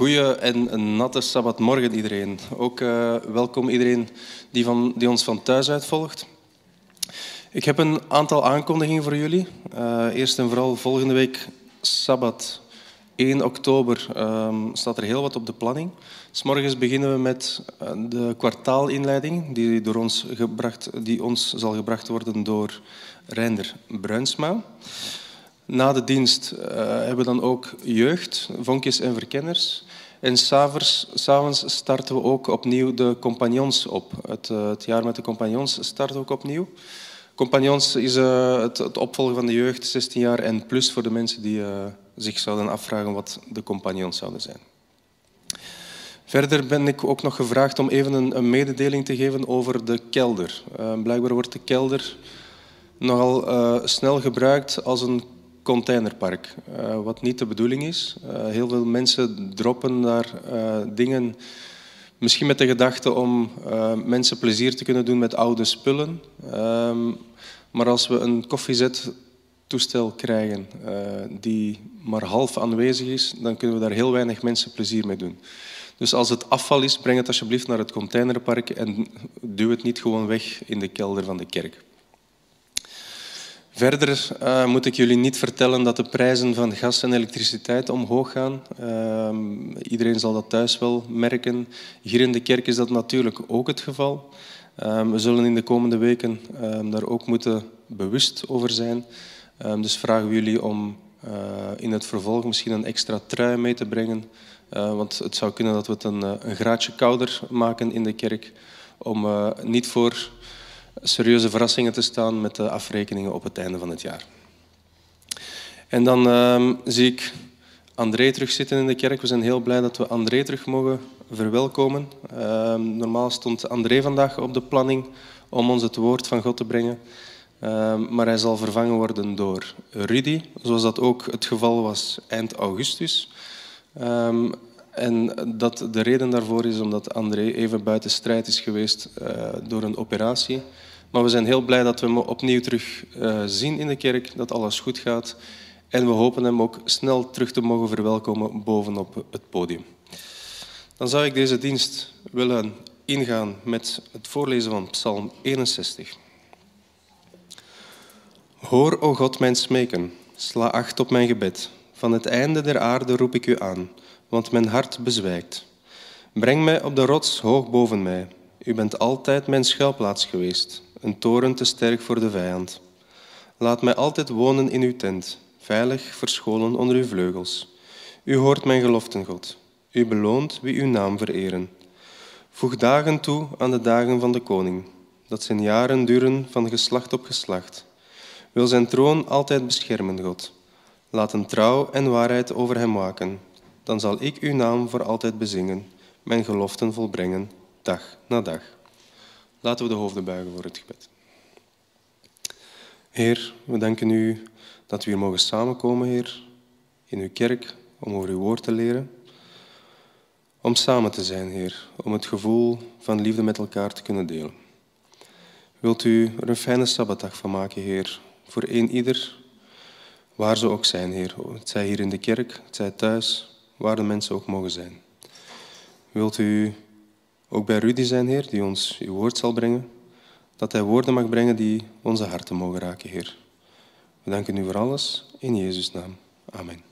Goede en een natte sabbatmorgen iedereen. Ook uh, welkom iedereen die, van, die ons van thuis uit volgt. Ik heb een aantal aankondigingen voor jullie. Uh, eerst en vooral volgende week sabbat 1 oktober um, staat er heel wat op de planning. S morgens beginnen we met eh, de kwartaalinleiding die, door ons gebracht, die ons zal gebracht worden door Reinder Bruinsma. Na de dienst uh, hebben we dan ook jeugd, vonkjes en verkenners. En s'avonds starten we ook opnieuw de compagnons op. Het, uh, het, jaar met de compagnons starten we ook opnieuw. Compagnons is het, het, opvolgen van de jeugd, 16 jaar en plus voor de mensen die zich zouden afvragen wat de compagnons zouden zijn. Verder ben ik ook nog gevraagd om even een, een mededeling te geven over de kelder. blijkbaar wordt de kelder nogal snel gebruikt als een containerpark, uh, wat niet de bedoeling is. Uh, heel veel mensen droppen daar uh, dingen, misschien met de gedachte om mensen plezier te kunnen doen met oude spullen. Um, maar als we een koffiezettoestel krijgen die maar half aanwezig is, dan kunnen we daar heel weinig mensen plezier mee doen. Dus als het afval is, breng het alsjeblieft naar het containerpark en duw het niet gewoon weg in de kelder van de kerk. Verder uh, moet ik jullie niet vertellen dat de prijzen van gas en elektriciteit omhoog gaan. Uh, iedereen zal dat thuis wel merken. Hier in de kerk is dat natuurlijk ook het geval. Uh, we zullen in de komende weken daar ook moeten bewust over zijn. Dus vragen we jullie om eh, in het vervolg misschien een extra trui mee te brengen. Eh, want het zou kunnen dat we het een, een graadje kouder maken in de kerk. Om niet voor serieuze verrassingen te staan met de afrekeningen op het einde van het jaar. En dan uh, zie ik André terugzitten in de kerk. We zijn heel blij dat we André terug mogen verwelkomen. Uh, normaal stond André vandaag op de planning om ons het woord van God te brengen. Uh, maar hij zal vervangen worden door Rudy, zoals dat ook het geval was eind augustus. Um, en dat de reden daarvoor is omdat André even buiten strijd is geweest uh, door een operatie. Maar we zijn heel blij dat we hem opnieuw terug uh, zien in de kerk, dat alles goed gaat. En we hopen hem ook snel terug te mogen verwelkomen bovenop het podium. Dan zou ik deze dienst willen ingaan met het voorlezen van Psalm 61. Hoor, o God, mijn smeken, sla acht op mijn gebed. Van het einde der aarde roep ik u aan want mijn hart bezwijkt. Breng mij op de rots hoog boven mij. U bent altijd mijn schuilplaats geweest, een toren te sterk voor de vijand. Laat mij altijd wonen in uw tent, veilig verscholen onder uw vleugels. U hoort mijn geloften, God. U beloont wie uw naam vereren. Voeg dagen toe aan de dagen van de koning, dat zijn jaren duren van geslacht op geslacht. Wil zijn troon altijd beschermen, God. Laat een trouw en waarheid over hem waken dan zal ik uw naam voor altijd bezingen, mijn geloften volbrengen, dag na dag. Laten we de hoofden buigen voor het gebed. Heer, we danken u dat we hier mogen samenkomen, Heer, in uw kerk, om over uw woord te leren. Om samen te zijn, Heer, om het gevoel van liefde met elkaar te kunnen delen. Wilt u er een fijne sabbatdag van maken, Heer, voor een ieder, waar ze ook zijn, Heer. Het zij hier in de kerk, het zij thuis, waar de mensen ook mogen zijn. Wilt u ook bij Rudy zijn, Heer, die ons uw woord zal brengen, dat hij woorden mag brengen die onze harten mogen raken, Heer. We danken u voor alles, in Jezus' naam. Amen.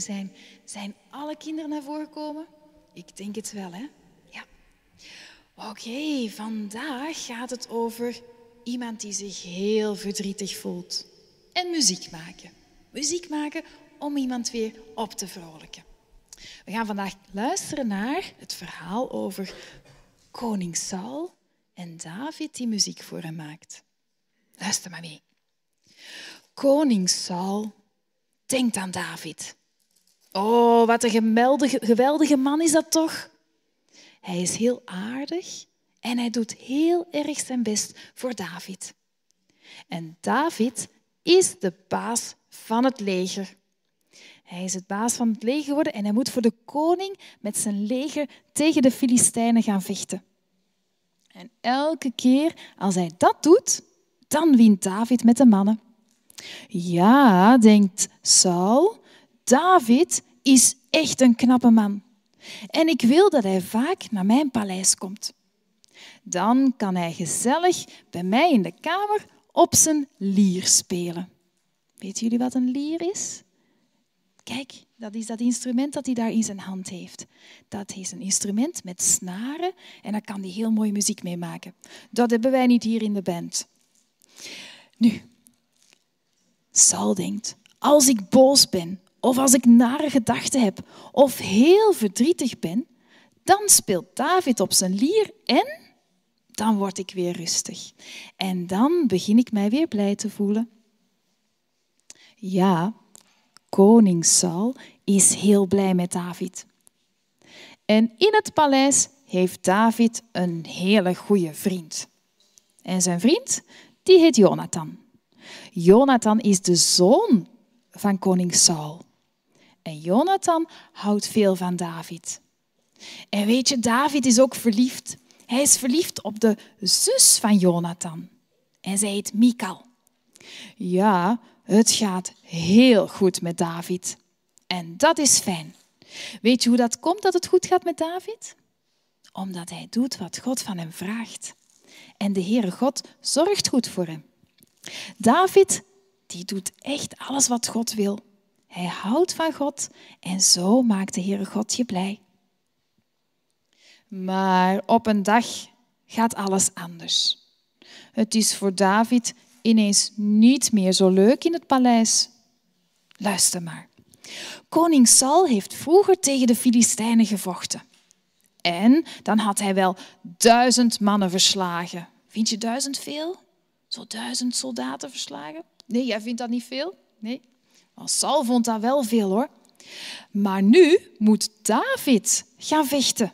Zijn. Zijn alle kinderen naar voren gekomen? Ik denk het wel, hè? Ja. Oké, vandaag gaat het over iemand die zich heel verdrietig voelt. En muziek maken. Muziek maken om iemand weer op te vrolijken. We gaan vandaag luisteren naar het verhaal over koning Saul en David die muziek voor hem maakt. Luister maar mee. Koning Saul denkt aan David. Oh, wat een geweldige, man is dat toch? Hij is heel aardig en hij doet heel erg zijn best voor David. En David is de baas van het leger. Hij is het baas van het leger geworden en hij moet voor de koning met zijn leger tegen de Filistijnen gaan vechten. En elke keer als hij dat doet, dan wint David met de mannen. Ja, denkt Saul, David is echt een knappe man. En ik wil dat hij vaak naar mijn paleis komt. Dan kan hij gezellig bij mij in de kamer op zijn lier spelen. Weten jullie wat een lier is? Kijk, dat is dat instrument dat hij daar in zijn hand heeft. Dat is een instrument met snaren en daar kan hij heel mooie muziek mee maken. Dat hebben wij niet hier in de band. Nu, Saul denkt, als ik boos ben of als ik nare gedachten heb of heel verdrietig ben, dan speelt David op zijn lier en dan word ik weer rustig. En dan begin ik mij weer blij te voelen. Ja, koning Saul is heel blij met David. En in het paleis heeft David een hele goede vriend. En zijn vriend, die heet Jonathan. Jonathan is de zoon van koning Saul. En Jonathan houdt veel van David. En weet je, David is ook verliefd. Hij is verliefd op de zus van Jonathan. En zij heet Mikal. Ja, het gaat heel goed met David. En dat is fijn. Weet je hoe dat komt dat het goed gaat met David? Omdat hij doet wat God van hem vraagt. En de Heere God zorgt goed voor hem. David die doet echt alles wat God wil. Hij houdt van God en zo maakt de Heere God je blij. Maar op een dag gaat alles anders. Het is voor David ineens niet meer zo leuk in het paleis. Luister maar. Koning Saul heeft vroeger tegen de Filistijnen gevochten. En dan had hij wel duizend mannen verslagen. Vind je duizend veel? Zo duizend soldaten verslagen? Nee, jij vindt dat niet veel? Nee. Maar Saul vond dat wel veel hoor. Maar nu moet David gaan vechten.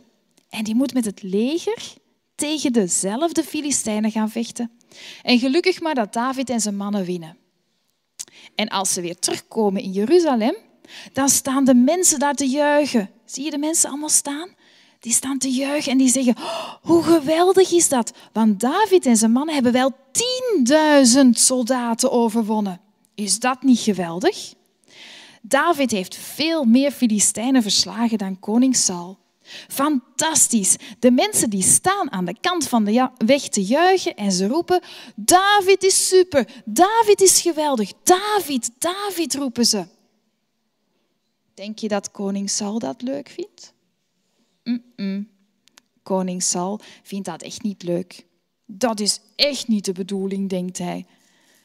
En die moet met het leger tegen dezelfde Filistijnen gaan vechten. En gelukkig maar dat David en zijn mannen winnen. En als ze weer terugkomen in Jeruzalem, dan staan de mensen daar te juichen. Zie je de mensen allemaal staan? Die staan te juichen en die zeggen, oh, hoe geweldig is dat? Want David en zijn mannen hebben wel 10.000 soldaten overwonnen. Is dat niet geweldig? David heeft veel meer Filistijnen verslagen dan koning Saul. Fantastisch. De mensen die staan aan de kant van de weg te juichen en ze roepen, David is super, David is geweldig, David, David roepen ze. Denk je dat koning Saul dat leuk vindt? Koning Saul vindt dat echt niet leuk. Dat is echt niet de bedoeling, denkt hij.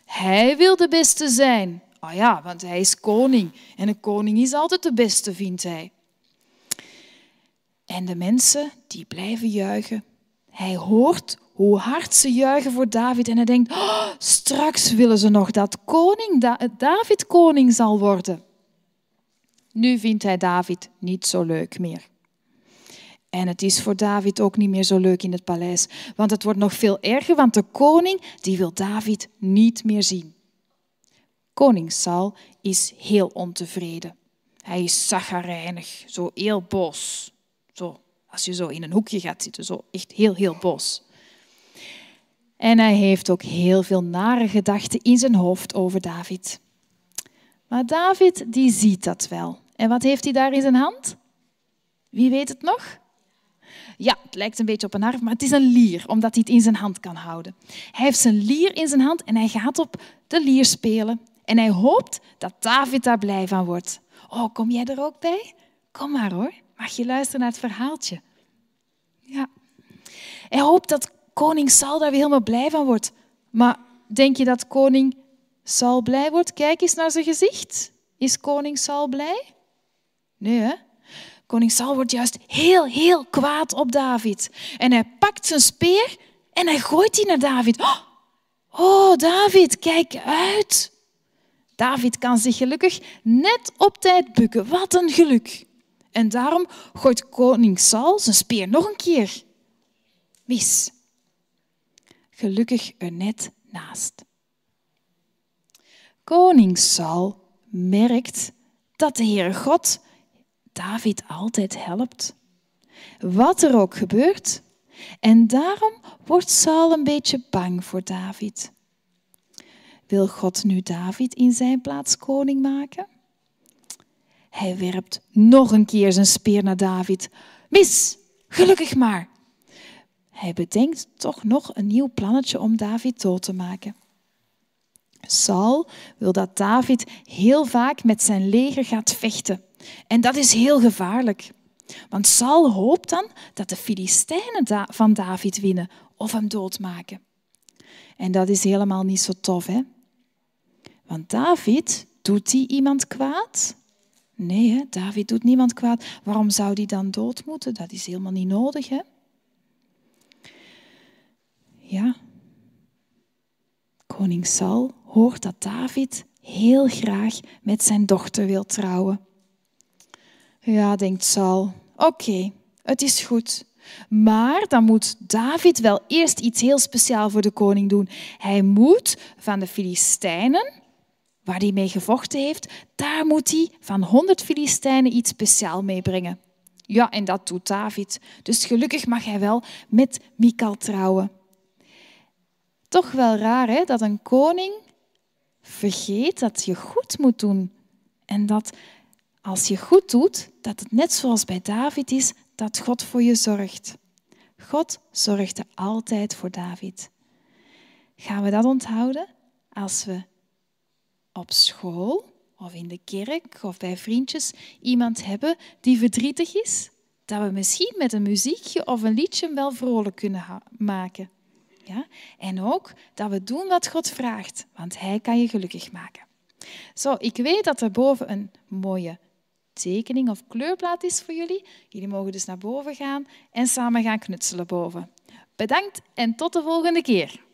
Hij wil de beste zijn. Oh ja, want hij is koning en een koning is altijd de beste, vindt hij. En de mensen die blijven juichen. Hij hoort hoe hard ze juichen voor David en hij denkt, oh, straks willen ze nog dat koning, David koning zal worden. Nu vindt hij David niet zo leuk meer. En het is voor David ook niet meer zo leuk in het paleis, want het wordt nog veel erger, want de koning die wil David niet meer zien. Koning Saul is heel ontevreden. Hij is zaggarijnig, zo heel boos. Zo, als je zo in een hoekje gaat zitten, zo echt heel, heel boos. En hij heeft ook heel veel nare gedachten in zijn hoofd over David. Maar David, die ziet dat wel. En wat heeft hij daar in zijn hand? Wie weet het nog? Ja, het lijkt een beetje op een harp, maar het is een lier, omdat hij het in zijn hand kan houden. Hij heeft zijn lier in zijn hand en hij gaat op de lier spelen. En hij hoopt dat David daar blij van wordt. Oh, kom jij er ook bij? Kom maar hoor. Mag je luisteren naar het verhaaltje? Ja. Hij hoopt dat koning Saul daar weer helemaal blij van wordt. Maar denk je dat koning Saul blij wordt? Kijk eens naar zijn gezicht. Is koning Saul blij? Nee, hè? Koning Saul wordt juist heel, heel kwaad op David. En hij pakt zijn speer en hij gooit die naar David. Oh, David, kijk uit. David kan zich gelukkig net op tijd bukken. Wat een geluk. En daarom gooit koning Saul zijn speer nog een keer. Mis. Gelukkig er net naast. Koning Saul merkt dat de Heere God David altijd helpt. Wat er ook gebeurt. En daarom wordt Saul een beetje bang voor David. Wil God nu David in zijn plaats koning maken? Hij werpt nog een keer zijn speer naar David. Mis, gelukkig maar. Hij bedenkt toch nog een nieuw plannetje om David dood te maken. Saul wil dat David heel vaak met zijn leger gaat vechten. En dat is heel gevaarlijk. Want Saul hoopt dan dat de Filistijnen van David winnen of hem doodmaken. En dat is helemaal niet zo tof, hè? Want David, doet hij iemand kwaad? Nee, hè? David doet niemand kwaad. Waarom zou hij dan dood moeten? Dat is helemaal niet nodig, hè? Ja. Koning Saul hoort dat David heel graag met zijn dochter wil trouwen. Ja, denkt Saul. Oké, het is goed. Maar dan moet David wel eerst iets heel speciaals voor de koning doen. Hij moet van de Filistijnen, waar hij mee gevochten heeft, daar moet hij van honderd Filistijnen iets speciaals meebrengen. Ja, en dat doet David. Dus gelukkig mag hij wel met Mikal trouwen. Toch wel raar hè, dat een koning vergeet dat je goed moet doen. En dat als je goed doet, dat het net zoals bij David is, dat God voor je zorgt. God zorgde altijd voor David. Gaan we dat onthouden als we op school of in de kerk of bij vriendjes iemand hebben die verdrietig is? Dat we misschien met een muziekje of een liedje wel vrolijk kunnen maken. Ja? En ook dat we doen wat God vraagt, want Hij kan je gelukkig maken. Zo, ik weet dat er boven een mooie tekening of kleurplaat is voor jullie. Jullie mogen dus naar boven gaan en samen gaan knutselen boven. Bedankt en tot de volgende keer.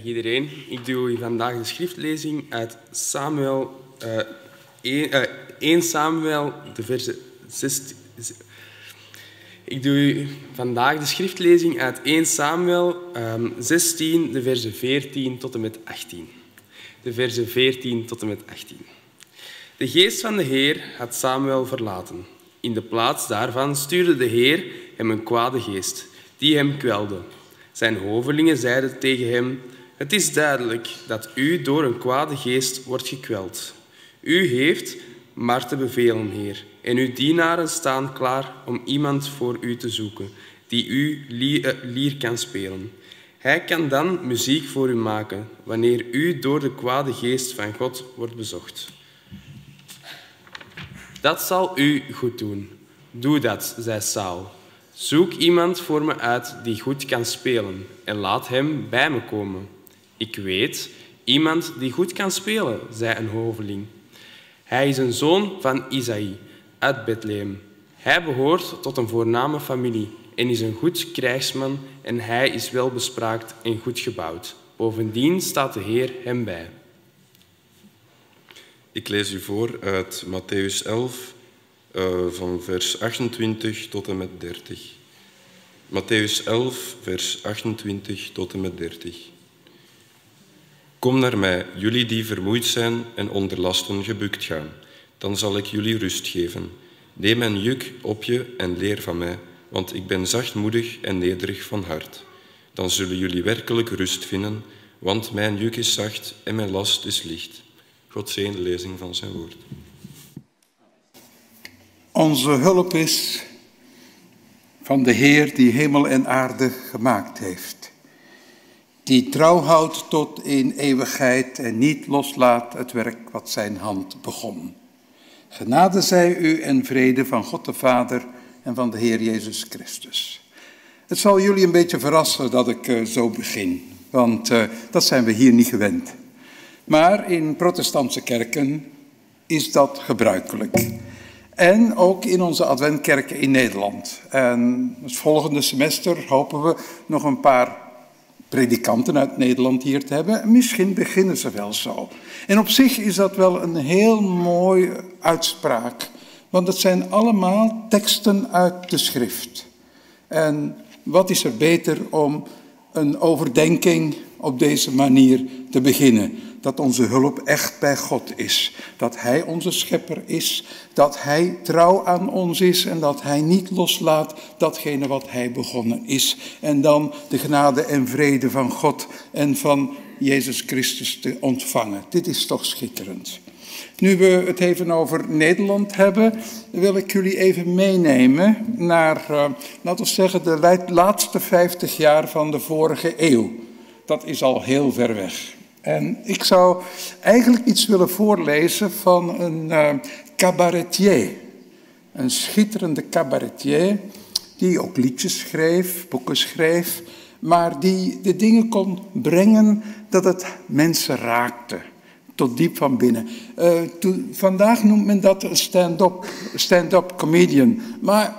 Dag iedereen. Ik doe vandaag de schriftlezing uit Samuel, uh, 1, uh, 1 Samuel, de verse 16. Ik doe vandaag de schriftlezing uit 1 Samuel um, 16, de verse 14 tot en met 18. De verse 14 tot en met 18. De geest van de Heer had Samuel verlaten. In de plaats daarvan stuurde de Heer hem een kwade geest, die hem kwelde. Zijn hovelingen zeiden tegen hem: Het is duidelijk dat u door een kwade geest wordt gekweld. U heeft maar te bevelen, Heer, en uw dienaren staan klaar om iemand voor u te zoeken die u eh, lier kan spelen. Hij kan dan muziek voor u maken wanneer u door de kwade geest van God wordt bezocht. Dat zal u goed doen. Doe dat, zei Saul. Zoek iemand voor me uit die goed kan spelen en laat hem bij me komen. Ik weet, iemand die goed kan spelen, zei een hoveling. Hij is een zoon van Isaï uit Bethlehem. Hij behoort tot een voorname familie en is een goed krijgsman en hij is welbespraakt en goed gebouwd. Bovendien staat de Heer hem bij. Ik lees u voor uit Matthäus 11, uh, van vers 28 tot en met 30. Matthäus 11, vers 28 tot en met 30. Kom naar mij, jullie die vermoeid zijn en onder lasten gebukt gaan, dan zal ik jullie rust geven. Neem mijn juk op je en leer van mij, want ik ben zachtmoedig en nederig van hart. Dan zullen jullie werkelijk rust vinden, want mijn juk is zacht en mijn last is licht. God zegen de lezing van zijn woord. Onze hulp is van de Heer die hemel en aarde gemaakt heeft. Die trouw houdt tot in eeuwigheid en niet loslaat het werk wat zijn hand begon. Genade zij u en vrede van God de Vader en van de Heer Jezus Christus. Het zal jullie een beetje verrassen dat ik uh, zo begin, want uh, dat zijn we hier niet gewend. Maar in protestantse kerken is dat gebruikelijk. En ook in onze adventkerken in Nederland. En het volgende semester hopen we nog een paar predikanten uit Nederland hier te hebben. Misschien beginnen ze wel zo. En op zich is dat wel een heel mooie uitspraak. Want het zijn allemaal teksten uit de schrift. En wat is er beter om een overdenking op deze manier te beginnen? Dat onze hulp echt bij God is. Dat Hij onze schepper is, dat Hij trouw aan ons is en dat Hij niet loslaat datgene wat Hij begonnen is. En dan de genade en vrede van God en van Jezus Christus te ontvangen. Dit is toch schitterend. Nu we het even over Nederland hebben, wil ik jullie even meenemen naar, uh, laten we zeggen, de laatste 50 jaar van de vorige eeuw. Dat is al heel ver weg. En ik zou eigenlijk iets willen voorlezen van een uh, cabaretier. Een schitterende cabaretier die ook liedjes schreef, boeken schreef, maar die de dingen kon brengen dat het mensen raakte. Tot diep van binnen. Uh, vandaag noemt men dat een stand-up stand comedian. Maar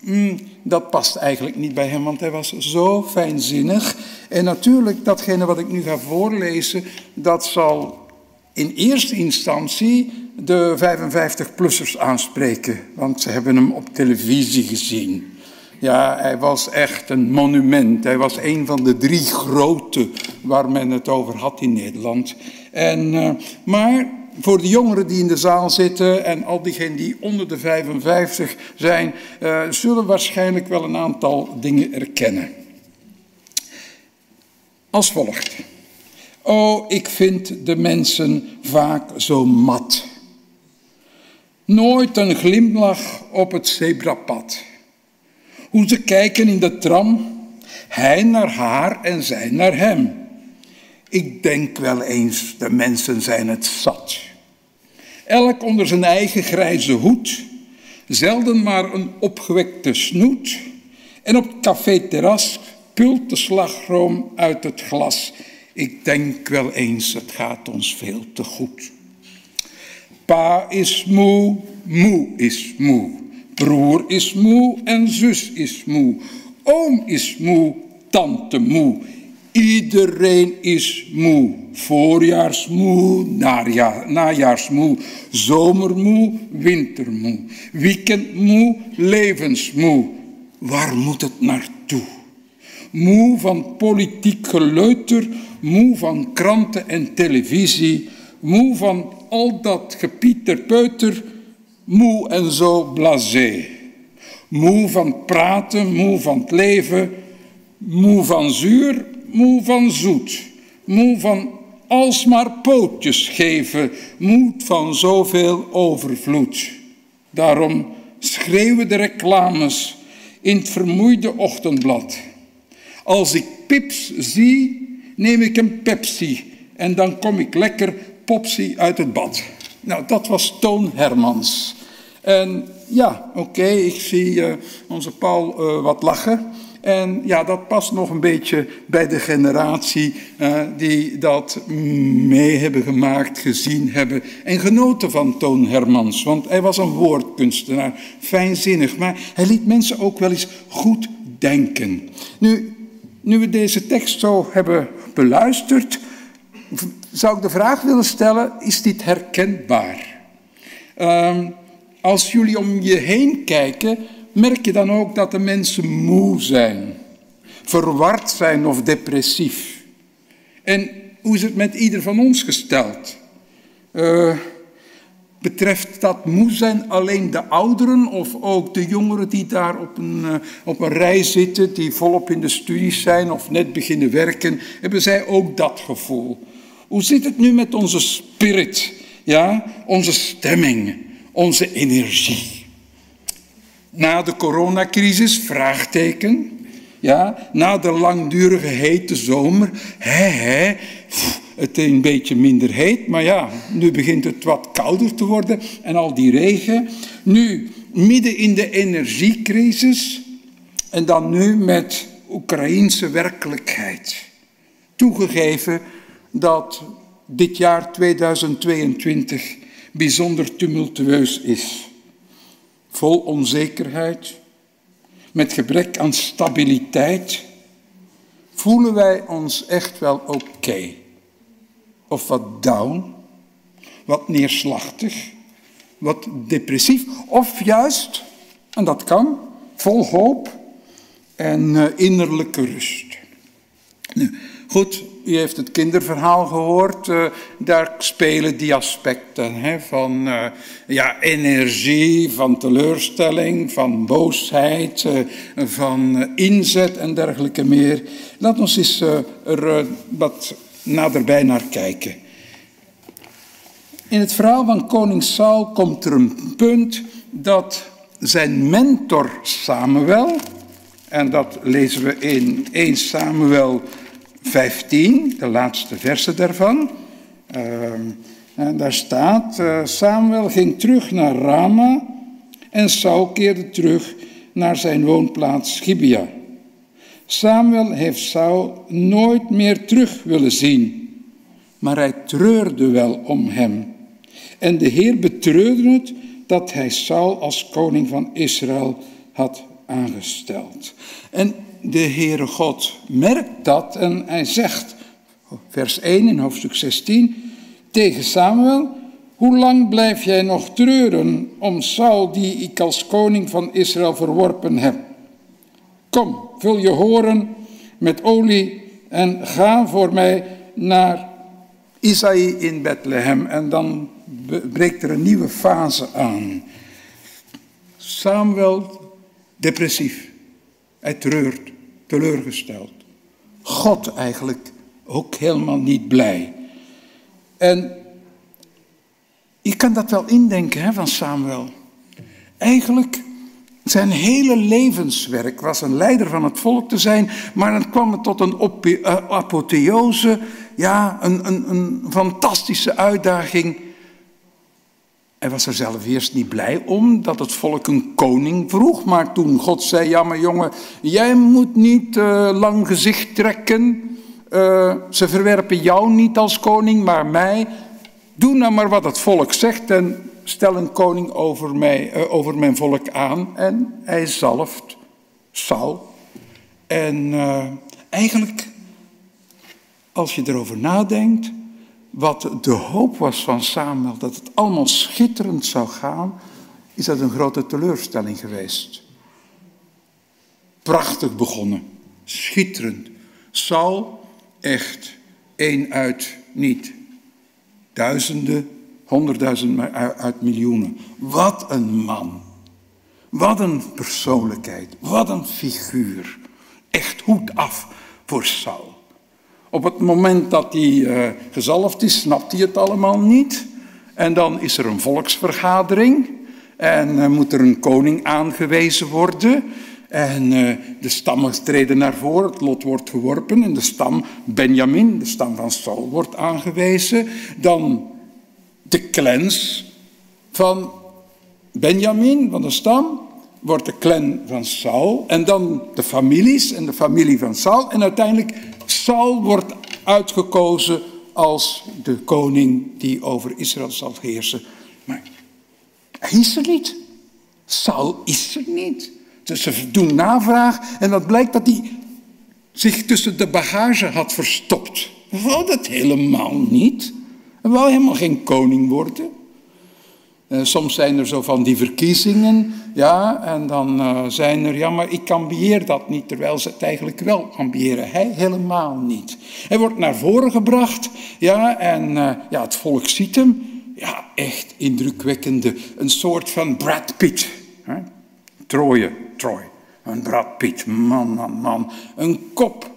mm, dat past eigenlijk niet bij hem, want hij was zo fijnzinnig. En natuurlijk, datgene wat ik nu ga voorlezen, dat zal in eerste instantie de 55-plussers aanspreken, want ze hebben hem op televisie gezien. Ja, hij was echt een monument. Hij was een van de drie grote waar men het over had in Nederland. En, uh, maar voor de jongeren die in de zaal zitten en al diegenen die onder de 55 zijn, uh, zullen waarschijnlijk wel een aantal dingen erkennen. Als volgt. Oh, ik vind de mensen vaak zo mat. Nooit een glimlach op het zebrapad. Hoe ze kijken in de tram, hij naar haar en zij naar hem. Ik denk wel eens, de mensen zijn het zat. Elk onder zijn eigen grijze hoed, zelden maar een opgewekte snoet. En op het café-terras pult de slagroom uit het glas. Ik denk wel eens, het gaat ons veel te goed. Pa is moe, moe is moe. Broer is moe en zus is moe. Oom is moe, tante moe. Iedereen is moe. Voorjaarsmoe, naja, najaarsmoe, zomermoe, wintermoe, weekendmoe, levensmoe. Waar moet het naartoe? Moe van politiek geleuter, moe van kranten en televisie, moe van al dat gepieter peuter, moe en zo blasé. Moe van praten, moe van het leven, moe van zuur, moe van zoet, moe van alsmaar pootjes geven, moe van zoveel overvloed. Daarom schreeuwen de reclames in het vermoeide ochtendblad. Als ik pips zie, neem ik een Pepsi en dan kom ik lekker popsy uit het bad. Nou, dat was Toon Hermans. En ja, oké, ik zie uh, onze Paul uh, wat lachen. En ja, dat past nog een beetje bij de generatie uh, die dat mee hebben gemaakt, gezien hebben en genoten van Toon Hermans. Want hij was een woordkunstenaar, fijnzinnig, maar hij liet mensen ook wel eens goed denken. Nu, nu we deze tekst zo hebben beluisterd, zou ik de vraag willen stellen, is dit herkenbaar? Um, als jullie om je heen kijken, merk je dan ook dat de mensen moe zijn, verward zijn of depressief. En hoe is het met ieder van ons gesteld? Uh, betreft dat moe zijn alleen de ouderen of ook de jongeren die daar op een, uh, op een rij zitten, die volop in de studies zijn of net beginnen werken, hebben zij ook dat gevoel? Hoe zit het nu met onze spirit, ja, onze stemming? onze energie. Na de coronacrisis, vraagteken. Ja, na de langdurige hete zomer, hè, hè, het een beetje minder heet, maar ja, nu begint het wat kouder te worden en al die regen. Nu, midden in de energiecrisis en dan nu met Oekraïense werkelijkheid. Toegegeven dat dit jaar 2022 bijzonder tumultueus is. Vol onzekerheid, met gebrek aan stabiliteit, voelen wij ons echt wel oké. Of wat down, wat neerslachtig, wat depressief, of juist, en dat kan, vol hoop en uh, innerlijke rust. Nu, goed, u heeft het kinderverhaal gehoord. Uh, daar spelen die aspecten hè, van uh, ja, energie, van teleurstelling, van boosheid, uh, van inzet en dergelijke meer. Laat ons eens er wat naderbij naar kijken. In het verhaal van koning Saul komt er een punt dat zijn mentor Samuel, en dat lezen we in 1 Samuel 15, de laatste verse daarvan. Uh, en daar staat, uh, Samuel ging terug naar Rama en Saul keerde terug naar zijn woonplaats Gibea. Samuel heeft Saul nooit meer terug willen zien, maar hij treurde wel om hem. En de Heer betreurde het dat hij Saul als koning van Israël had aangesteld. En de Heere God merkt dat en hij zegt, vers 1 in hoofdstuk 16, tegen Samuel, hoe lang blijf jij nog treuren om Saul die ik als koning van Israël verworpen heb? Kom, vul je horen met olie en ga voor mij naar Isaïe in Bethlehem. En dan breekt er een nieuwe fase aan. Samuel depressief. Hij treurt, teleurgesteld. God eigenlijk ook helemaal niet blij. En je kan dat wel indenken hè, van Samuel. Eigenlijk zijn hele levenswerk was een leider van het volk te zijn, maar dan kwam het tot een eh, apotheose, ja, een, een, een fantastische uitdaging hij was er zelf eerst niet blij om dat het volk een koning vroeg. Maar toen God zei, ja maar jongen, jij moet niet uh, lang gezicht trekken. Uh, ze verwerpen jou niet als koning, maar mij. Doe nou maar wat het volk zegt en stel een koning over, mij, uh, over mijn volk aan. En hij zalft Saul. En eigenlijk als je erover nadenkt, wat de hoop was van Samuel, dat het allemaal schitterend zou gaan, is dat een grote teleurstelling geweest. Prachtig begonnen, schitterend. Saul, echt één uit niet. Duizenden, honderdduizenden uit miljoenen. Wat een man. Wat een persoonlijkheid. Wat een figuur. Echt hoed af voor Saul. Op het moment dat hij uh, gezalfd is, snapt hij het allemaal niet. En dan is er een volksvergadering. En uh, moet er een koning aangewezen worden. En uh, de stammen treden naar voren, het lot wordt geworpen. En de stam Benjamin, de stam van Saul, wordt aangewezen. Dan de clans van Benjamin, van de stam wordt de clan van Saul en dan de families en de familie van Saul. En uiteindelijk Saul wordt uitgekozen als de koning die over Israël zal heersen. Maar hij is er niet. Saul is er niet. Dus ze doen navraag en dat blijkt dat hij zich tussen de bagage had verstopt. Wou dat helemaal niet. Hij wou helemaal geen koning worden. Uh, soms zijn er zo van die verkiezingen, ja, en dan uh, zijn er, ja, maar ik ambieer dat niet, terwijl ze het eigenlijk wel ambiëren. Hij helemaal niet. Hij wordt naar voren gebracht, ja, en uh, ja, het volk ziet hem. Ja, echt indrukwekkende, een soort van Brad Pitt. Hè? Troje, Troy, een Brad Pitt, man, man, man. Een kop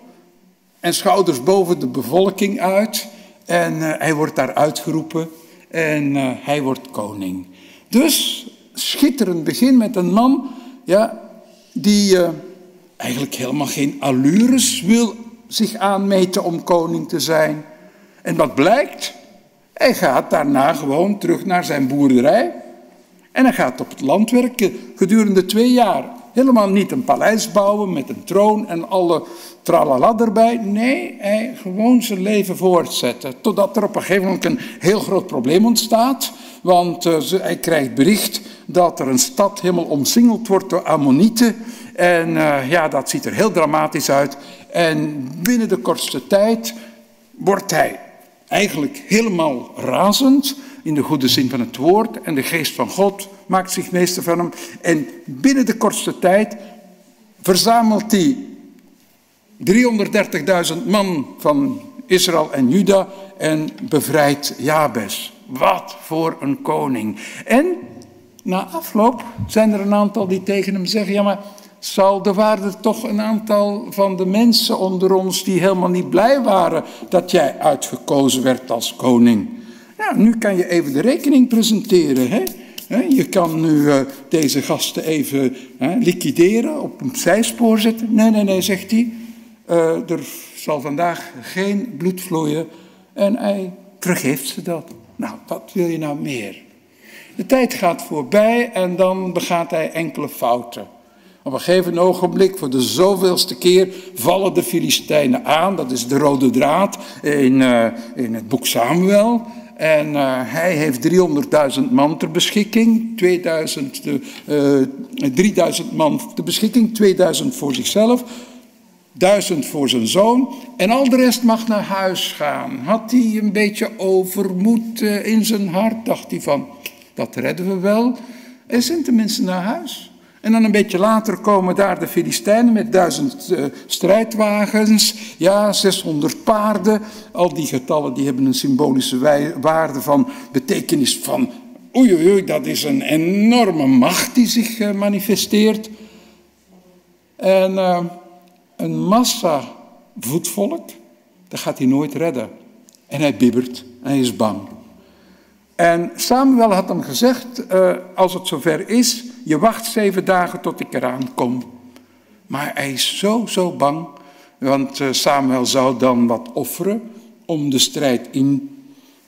en schouders boven de bevolking uit. En hij wordt daar uitgeroepen en uh, hij wordt koning. Dus schitterend begin met een man ja, die uh, eigenlijk helemaal geen allures wil zich aanmeten om koning te zijn. En wat blijkt? Hij gaat daarna gewoon terug naar zijn boerderij. En hij gaat op het land werken gedurende twee jaar. Helemaal niet een paleis bouwen met een troon en alle tralala erbij. Nee, hij gewoon zijn leven voortzetten. Totdat er op een gegeven moment een heel groot probleem ontstaat. Want uh, hij krijgt bericht dat er een stad helemaal omsingeld wordt door Ammonieten. En uh, ja, dat ziet er heel dramatisch uit. En binnen de kortste tijd wordt hij eigenlijk helemaal razend. In de goede zin van het woord. En de geest van God maakt zich meester van hem. En binnen de kortste tijd verzamelt hij 330.000 man van Israël en Juda en bevrijdt Jabes. Wat voor een koning. En na afloop zijn er een aantal die tegen hem zeggen: Ja, maar Saul, er er toch een aantal van de mensen onder ons die helemaal niet blij waren dat jij uitgekozen werd als koning. Nou, nu kan je even de rekening presenteren. Hè? Je kan nu uh, deze gasten even liquideren, op een zijspoor zetten. Nee, nee, nee, zegt hij. Uh, er zal vandaag geen bloed vloeien. En hij vergeeft ze dat. Nou, wat wil je nou meer? De tijd gaat voorbij en dan begaat hij enkele fouten. Op een gegeven ogenblik, voor de zoveelste keer, vallen de Filistijnen aan. Dat is de rode draad in, uh, in het boek Samuel. En uh, hij heeft 300.000 man ter beschikking, 2000, uh, 3000 man ter beschikking, 2000 voor zichzelf, 1000 voor zijn zoon. En al de rest mag naar huis gaan. Had hij een beetje overmoed in zijn hart, dacht hij van, dat redden we wel. En zijn de mensen naar huis. En dan een beetje later komen daar de Filistijnen met duizend uh, strijdwagens, ja, 600 paarden. Al die getallen die hebben een symbolische waarde van betekenis van, oei oei oei, dat is een enorme macht die zich uh, manifesteert. En uh, een massa voetvolk, dat gaat hij nooit redden. En hij bibbert, hij is bang. En Samuel had hem gezegd, als het zover is, je wacht zeven dagen tot ik eraan kom. Maar hij is zo, zo bang, want uh, Samuel zou dan wat offeren om de strijd in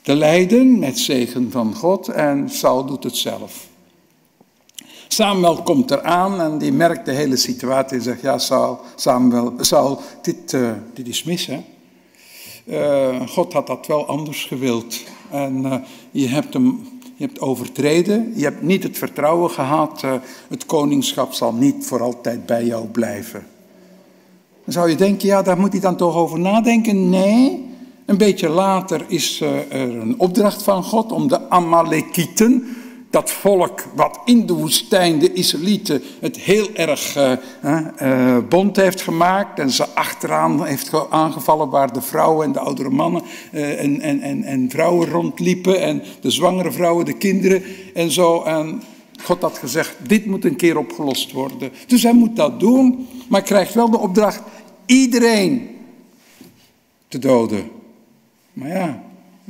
te leiden met zegen van God en Saul doet het zelf. Samuel komt eraan en die merkt de hele situatie en zegt, ja Saul, Samuel, Saul dit, uh, dit is mis hè. Uh, God had dat wel anders gewild. En je hebt hem je hebt overtreden, je hebt niet het vertrouwen gehad, uh, het koningschap zal niet voor altijd bij jou blijven. Dan zou je denken, ja, daar moet hij dan toch over nadenken. Nee, Een beetje later is eh, er een opdracht van God om de Amalekieten, dat volk wat in de woestijn, de Israëlieten, het heel erg uh, bond heeft gemaakt en ze achteraan heeft aangevallen waar de vrouwen en de oudere mannen uh, en, en, en, en, vrouwen rondliepen en de zwangere vrouwen, de kinderen en zo. En God had gezegd, dit moet een keer opgelost worden. Dus hij moet dat doen, maar krijgt wel de opdracht iedereen te doden. Maar ja,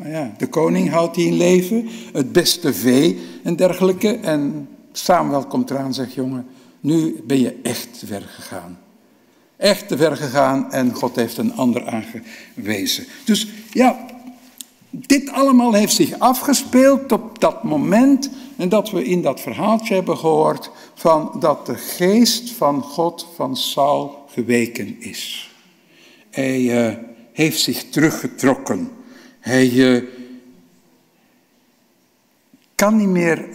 ja, de koning houdt die in leven, het beste vee en dergelijke. En Samuel komt eraan zegt, jongen, nu ben je echt te ver gegaan. Echt te ver gegaan en God heeft een ander aangewezen. Dus ja, dit allemaal heeft zich afgespeeld op dat moment en dat we in dat verhaaltje hebben gehoord van dat de geest van God van Saul geweken is. Hij uh, heeft zich teruggetrokken. Hij uh, kan niet meer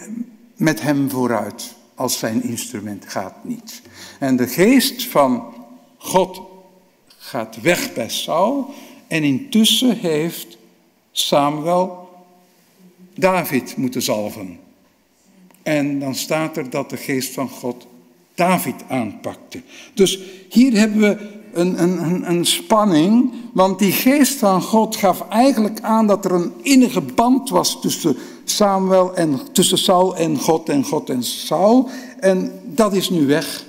met hem vooruit als zijn instrument gaat niet. En de geest van God gaat weg bij Saul en intussen heeft Samuel David moeten zalven. En dan staat er dat de geest van God David aanpakte. Dus hier hebben we een, een, een, spanning, want die geest van God gaf eigenlijk aan dat er een innige band was tussen Samuel en tussen Saul en God en God en Saul. En dat is nu weg.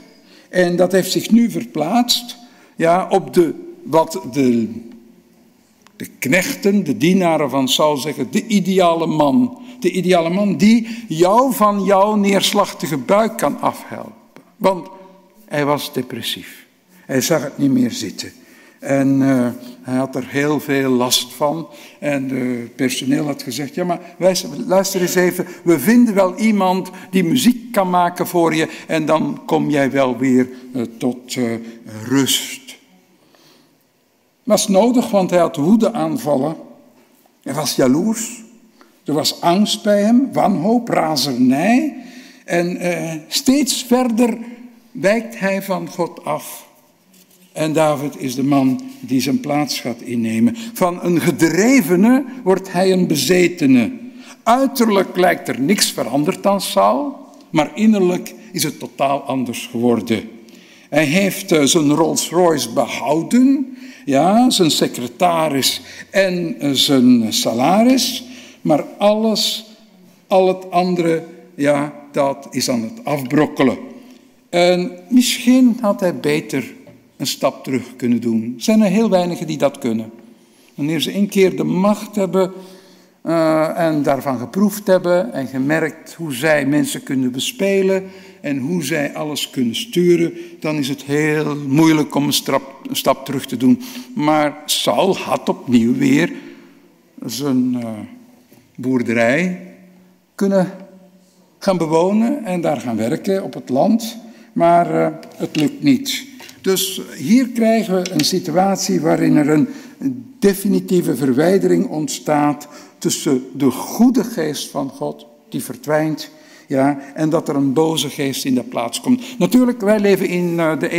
En dat heeft zich nu verplaatst ja, op de, wat de, de knechten, de dienaren van Saul zeggen, de ideale man. De ideale man die jou van jouw neerslachtige buik kan afhelpen. Want hij was depressief. Hij zag het niet meer zitten. En uh, hij had er heel veel last van. En het personeel had gezegd: Ja, maar luister eens even. We vinden wel iemand die muziek kan maken voor je. En dan kom jij wel weer uh, tot uh, rust. Was nodig, want hij had woedeaanvallen. Hij was jaloers. Er was angst bij hem, wanhoop, razernij. En steeds verder wijkt hij van God af. En David is de man die zijn plaats gaat innemen. Van een gedrevene wordt hij een bezetene. Uiterlijk lijkt er niks veranderd aan Saul, maar innerlijk is het totaal anders geworden. Hij heeft eh, zijn Rolls Royce behouden, ja, zijn secretaris en eh, zijn salaris, maar alles, al het andere, ja, dat is aan het afbrokkelen. En misschien had hij beter een stap terug kunnen doen. Er zijn er heel weinigen die dat kunnen. Wanneer ze een keer de macht hebben uh, en daarvan geproefd hebben en gemerkt hoe zij mensen kunnen bespelen en hoe zij alles kunnen sturen, dan is het heel moeilijk om een stap, terug te doen. Maar Saul had opnieuw weer zijn uh, boerderij kunnen gaan bewonen en daar gaan werken op het land, maar uh, het lukt niet. Dus hier krijgen we een situatie waarin er een definitieve verwijdering ontstaat tussen de goede geest van God, die verdwijnt, ja, en dat er een boze geest in de plaats komt. Natuurlijk, wij leven in eh, de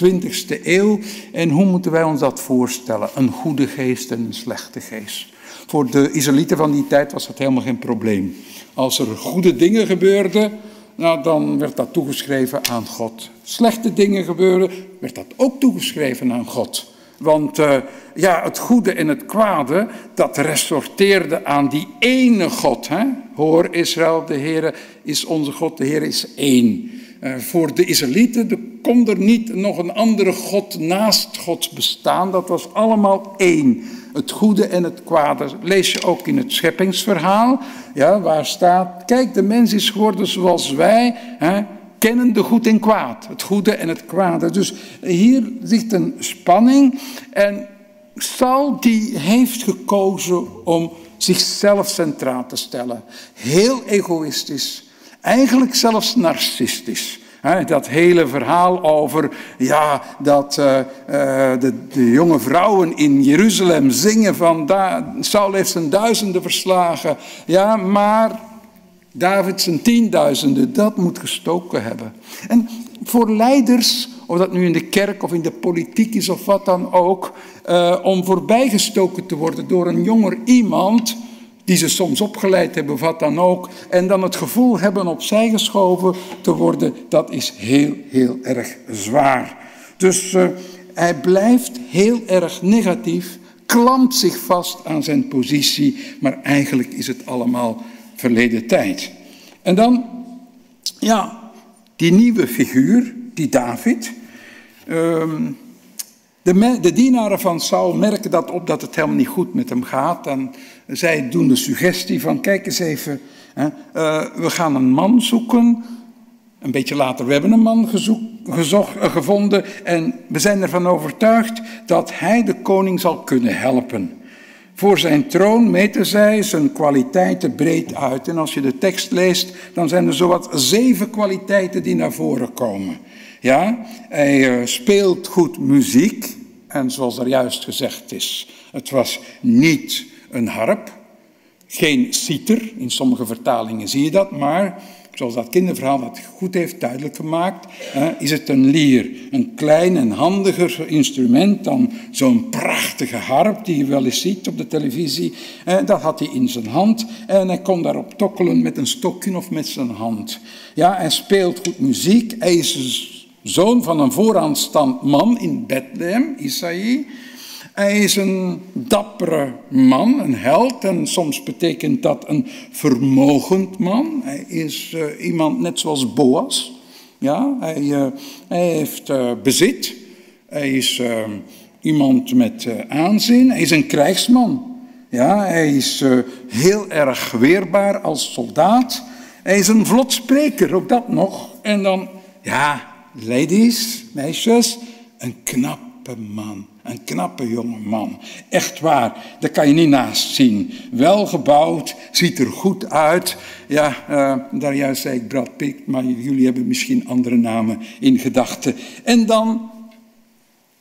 21ste eeuw en hoe moeten wij ons dat voorstellen? Een goede geest en een slechte geest. Voor de Israëlieten van die tijd was dat helemaal geen probleem. Als er goede dingen gebeurden, nou, dan werd dat toegeschreven aan God. Slechte dingen gebeuren, werd dat ook toegeschreven aan God. Want uh, ja, het goede en het kwade, dat resorteerde aan die ene God. Hè? Hoor Israël, de Heer is onze God, de Heer is één. Uh, voor de Israëlieten kon er niet nog een andere God naast God bestaan. Dat was allemaal één het goede en het kwade. Lees je ook in het scheppingsverhaal, ja, waar staat, kijk, de mens is geworden zoals wij, hè, kennen de goed en kwaad, het goede en het kwade. Dus hier ligt een spanning en Saul die heeft gekozen om zichzelf centraal te stellen. Heel egoïstisch, eigenlijk zelfs narcistisch dat hele verhaal over ja, dat uh, de, de, jonge vrouwen in Jeruzalem zingen van da Saul heeft zijn duizenden verslagen. Ja, maar David zijn tienduizenden, dat moet gestoken hebben. En voor leiders of dat nu in de kerk of in de politiek is of wat dan ook, uh, om voorbijgestoken te worden door een jonger iemand die ze soms opgeleid hebben, wat dan ook, en dan het gevoel hebben opzij geschoven te worden, dat is heel, heel erg zwaar. Dus uh, hij blijft heel erg negatief, klampt zich vast aan zijn positie, maar eigenlijk is het allemaal verleden tijd. En dan, ja, die nieuwe figuur, die David. Um, de, de, dienaren van Saul merken dat op dat het helemaal niet goed met hem gaat. En zij doen de suggestie van, kijk eens even, hè, uh, we gaan een man zoeken. Een beetje later, we hebben een man gezocht, uh, gevonden en we zijn ervan overtuigd dat hij de koning zal kunnen helpen. Voor zijn troon meten zij zijn kwaliteiten breed uit. En als je de tekst leest, dan zijn er zowat zeven kwaliteiten die naar voren komen. Ja, hij uh, speelt goed muziek. En zoals er juist gezegd is, het was niet een harp, geen citer. In sommige vertalingen zie je dat, maar zoals dat kinderverhaal dat goed heeft duidelijk gemaakt, is het een lier. Een klein en handiger instrument dan zo'n prachtige harp die je wel eens ziet op de televisie. Dat had hij in zijn hand en hij kon daarop tokkelen met een stokje of met zijn hand. Ja, hij speelt goed muziek. Hij is zoon van een vooraanstand man in Bethlehem, Isaïe. Hij is een dappere man, een held, en soms betekent dat een vermogend man. Hij is uh, iemand net zoals Boas. Ja, hij, uh, hij heeft uh, bezit. Hij is iemand met aanzien. Hij is een krijgsman. Ja, hij is heel erg weerbaar als soldaat. Hij is een vlot spreker, ook dat nog. En dan, ja, ladies, meisjes, een knappe man. Een knappe jonge man. Echt waar, daar kan je niet naast zien. Welgebouwd, ziet er goed uit. Ja, uh, daar juist zei ik Brad Pitt, maar jullie hebben misschien andere namen in gedachten. En dan,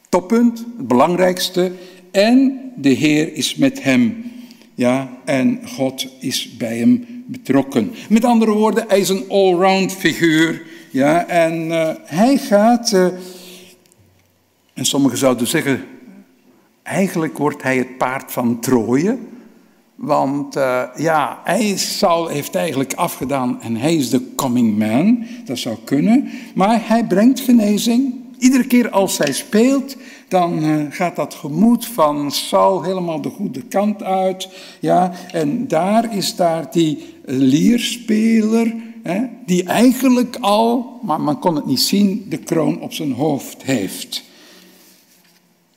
toppunt, het belangrijkste. En de Heer is met hem. Ja, en God is bij hem betrokken. Met andere woorden, hij is een allround figuur. Ja, en uh, hij gaat... Uh, en sommigen zouden zeggen, eigenlijk wordt hij het paard van Troje. Want uh, ja, Saul heeft eigenlijk afgedaan en hij is de coming man. Dat zou kunnen. Maar hij brengt genezing. Iedere keer als hij speelt, dan gaat dat gemoed van Saul helemaal de goede kant uit. Ja, en daar is daar die lierspeler, die eigenlijk al, maar man kon het niet zien, de kroon op zijn hoofd heeft.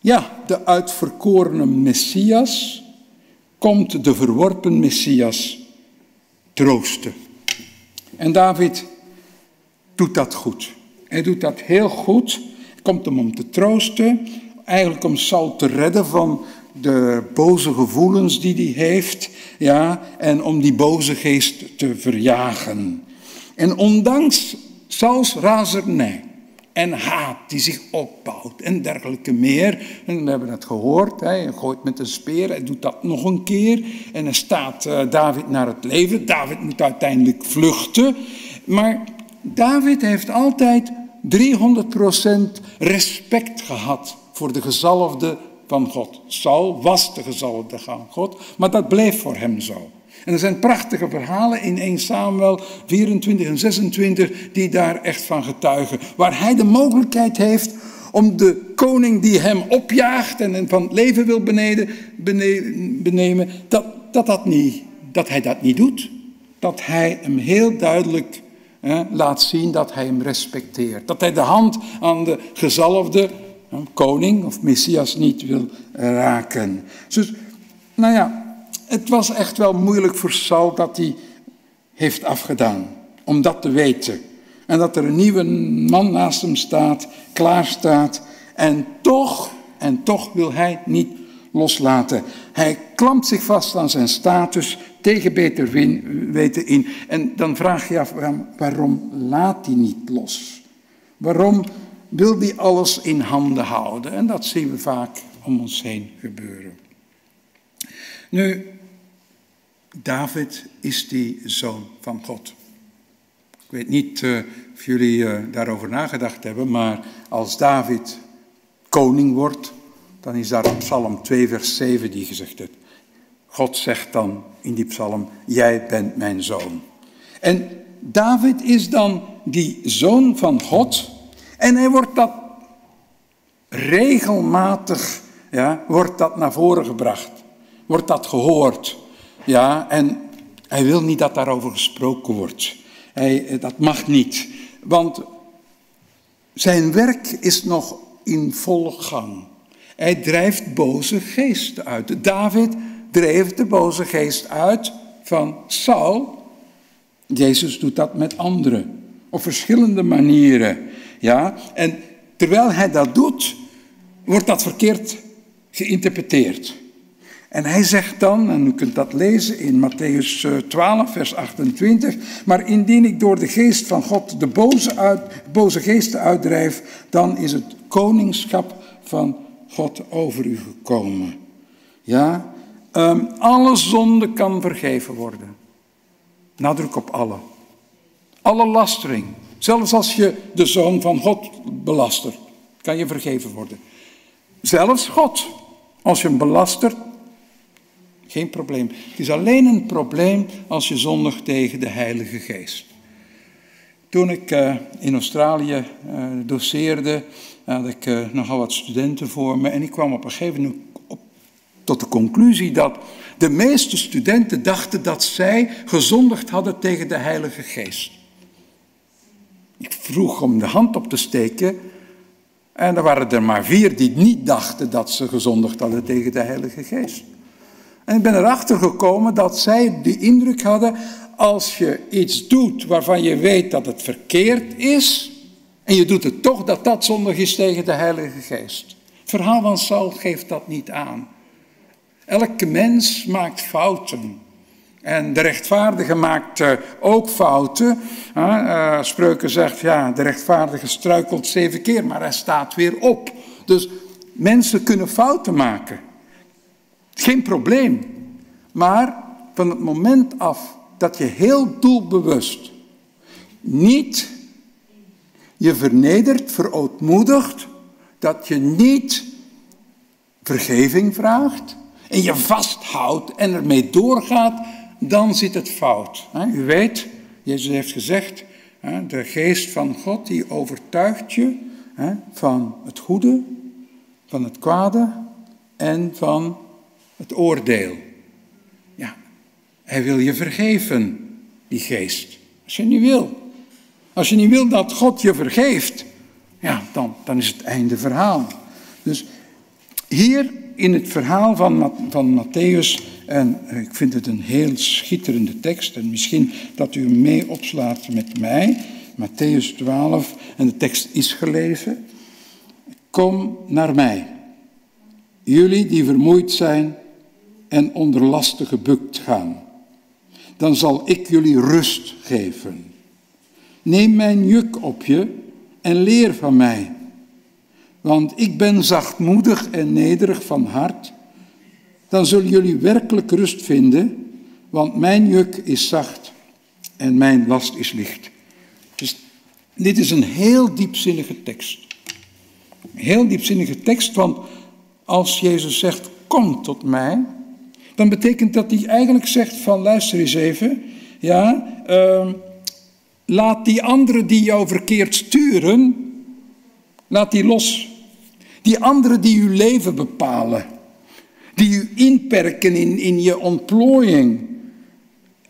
Ja, de uitverkorene Messias komt de verworpen Messias troosten. En David doet dat goed. Hij doet dat heel goed. Komt hem om te troosten. Eigenlijk om Saul te redden van de boze gevoelens die hij heeft. Ja, en om die boze geest te verjagen. En ondanks Sauls razernij en haat die zich opbouwt en dergelijke meer. En we hebben het gehoord, hij gooit met een speer, hij doet dat nog een keer. En dan staat uh, David naar het leven. David moet uiteindelijk vluchten. Maar David heeft altijd 300% respect gehad voor de gezalfde van God. Saul was de gezalfde van God, maar dat bleef voor hem zo. En er zijn prachtige verhalen in 1 Samuel 24 en 26 die daar echt van getuigen. Waar hij de mogelijkheid heeft om de koning die hem opjaagt en van het leven wil beneden, benemen, dat, dat, dat, niet, dat hij dat niet doet. Dat hij hem heel duidelijk hè, laat zien dat hij hem respecteert. Dat hij de hand aan de gezalfde koning of messias niet wil raken. Dus, nou ja, het was echt wel moeilijk voor Saul dat hij heeft afgedaan. Om dat te weten. En dat er een nieuwe man naast hem staat, klaar staat. En toch, en toch wil hij niet loslaten. Hij klampt zich vast aan zijn status tegen beter weten in. En dan vraag je af, waarom laat hij niet los? Waarom wil hij alles in handen houden? En dat zien we vaak om ons heen gebeuren. Nu, David is die zoon van God. weet niet uh, of jullie uh, daarover nagedacht hebben, maar als David koning wordt, dan is daar op Psalm 2, vers 7 die gezegd heeft. God zegt dan in die psalm, jij bent mijn zoon. En David is dan die zoon van God en hij wordt dat regelmatig, ja, wordt dat naar voren gebracht. Wordt dat gehoord. Ja, en hij wil niet dat daarover gesproken wordt. Hij, dat mag niet. Want zijn werk is nog in volle gang. Hij drijft boze geesten uit. David dreef de boze geest uit van Saul. Jezus doet dat met anderen. Op verschillende manieren. Ja? En terwijl hij dat doet, wordt dat verkeerd geïnterpreteerd. En hij zegt dan, en u kunt dat lezen in Matthäus 12, eh, vers 28, maar indien ik door de geest van God de boze, uit, boze geesten uitdrijf, dan is het koningschap van God over u gekomen. Ja, um, alle zonde kan vergeven worden. Nadruk op alle. Alle lastering. Zelfs als je de zoon van God belastert, kan je vergeven worden. Zelfs God, als je hem belastert, geen probleem. Het is alleen een probleem als je zondigt tegen de Heilige Geest. Toen ik uh, in Australië uh, doseerde, had ik uh, nogal wat studenten voor me. En ik kwam op een gegeven moment op, tot de conclusie dat de meeste studenten dachten dat zij gezondigd hadden tegen de Heilige Geest. Ik vroeg om de hand op te steken. En er waren er maar vier die niet dachten dat ze gezondigd hadden tegen de Heilige Geest. En ik ben erachter gekomen dat zij de indruk hadden, als je iets doet waarvan je weet dat het verkeerd is, en je doet het toch, dat dat zondig is tegen de Heilige Geest. Het verhaal van Saul geeft dat niet aan. Elke mens maakt fouten. En de rechtvaardige maakt uh, ook fouten. Uh, Spreuken zegt, ja, de rechtvaardige struikelt zeven keer, maar hij staat weer op. Dus mensen kunnen fouten maken. Geen probleem. Maar van het moment af dat je heel doelbewust niet je vernedert, verootmoedigt, dat je niet vergeving vraagt en je vasthoudt en ermee doorgaat, dan zit het fout. U weet, Jezus heeft gezegd, de geest van God die overtuigt je van het goede, van het kwade en van het oordeel. Ja, hij wil je vergeven, die geest. Als je niet wil. Als je niet wil dat God je vergeeft, ja, dan, dan is het einde verhaal. Dus hier in het verhaal van, van Matthäus, en ik vind het een heel schitterende tekst, en misschien dat u hem mee opslaat met mij, Matthäus 12, en de tekst is gelezen. Kom naar mij, jullie die vermoeid zijn en onder lasten gebukt gaan. Dan zal ik jullie rust geven. Neem mijn juk op je en leer van mij. Want ik ben zachtmoedig en nederig van hart. Dan zullen jullie werkelijk rust vinden, want mijn juk is zacht en mijn last is licht. Dus dit is een heel diepzinnige tekst. Een heel diepzinnige tekst, want als Jezus zegt, kom tot mij, dan betekent dat hij eigenlijk zegt van, luister eens even, ja, uh, laat die anderen die jou verkeerd sturen, laat die los. Die anderen die uw leven bepalen, die u inperken in, in je ontplooiing,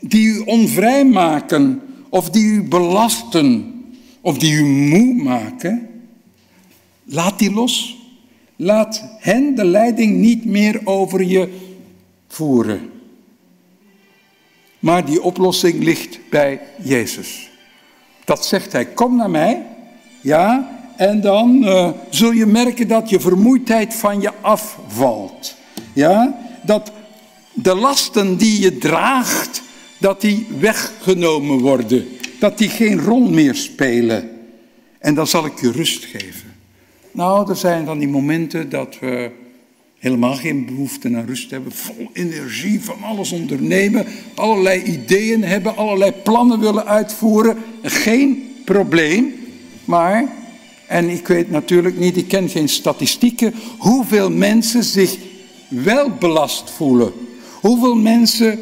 die u onvrij maken of die u belasten of die u moe maken, laat die los. Laat hen de leiding niet meer over je voeren. Maar die oplossing ligt bij Jezus. Dat zegt hij, kom naar mij, ja, en dan uh, zul je merken dat je vermoeidheid van je afvalt. Ja, dat de lasten die je draagt, dat die weggenomen worden. Dat die geen rol meer spelen. En dan zal ik je rust geven. Nou, er zijn dan die momenten dat we helemaal geen behoefte aan rust hebben, vol energie, van alles ondernemen, allerlei ideeën hebben, allerlei plannen willen uitvoeren. Geen probleem, maar, en ik weet natuurlijk niet, ik ken geen statistieken, hoeveel mensen zich wel belast voelen. Hoeveel mensen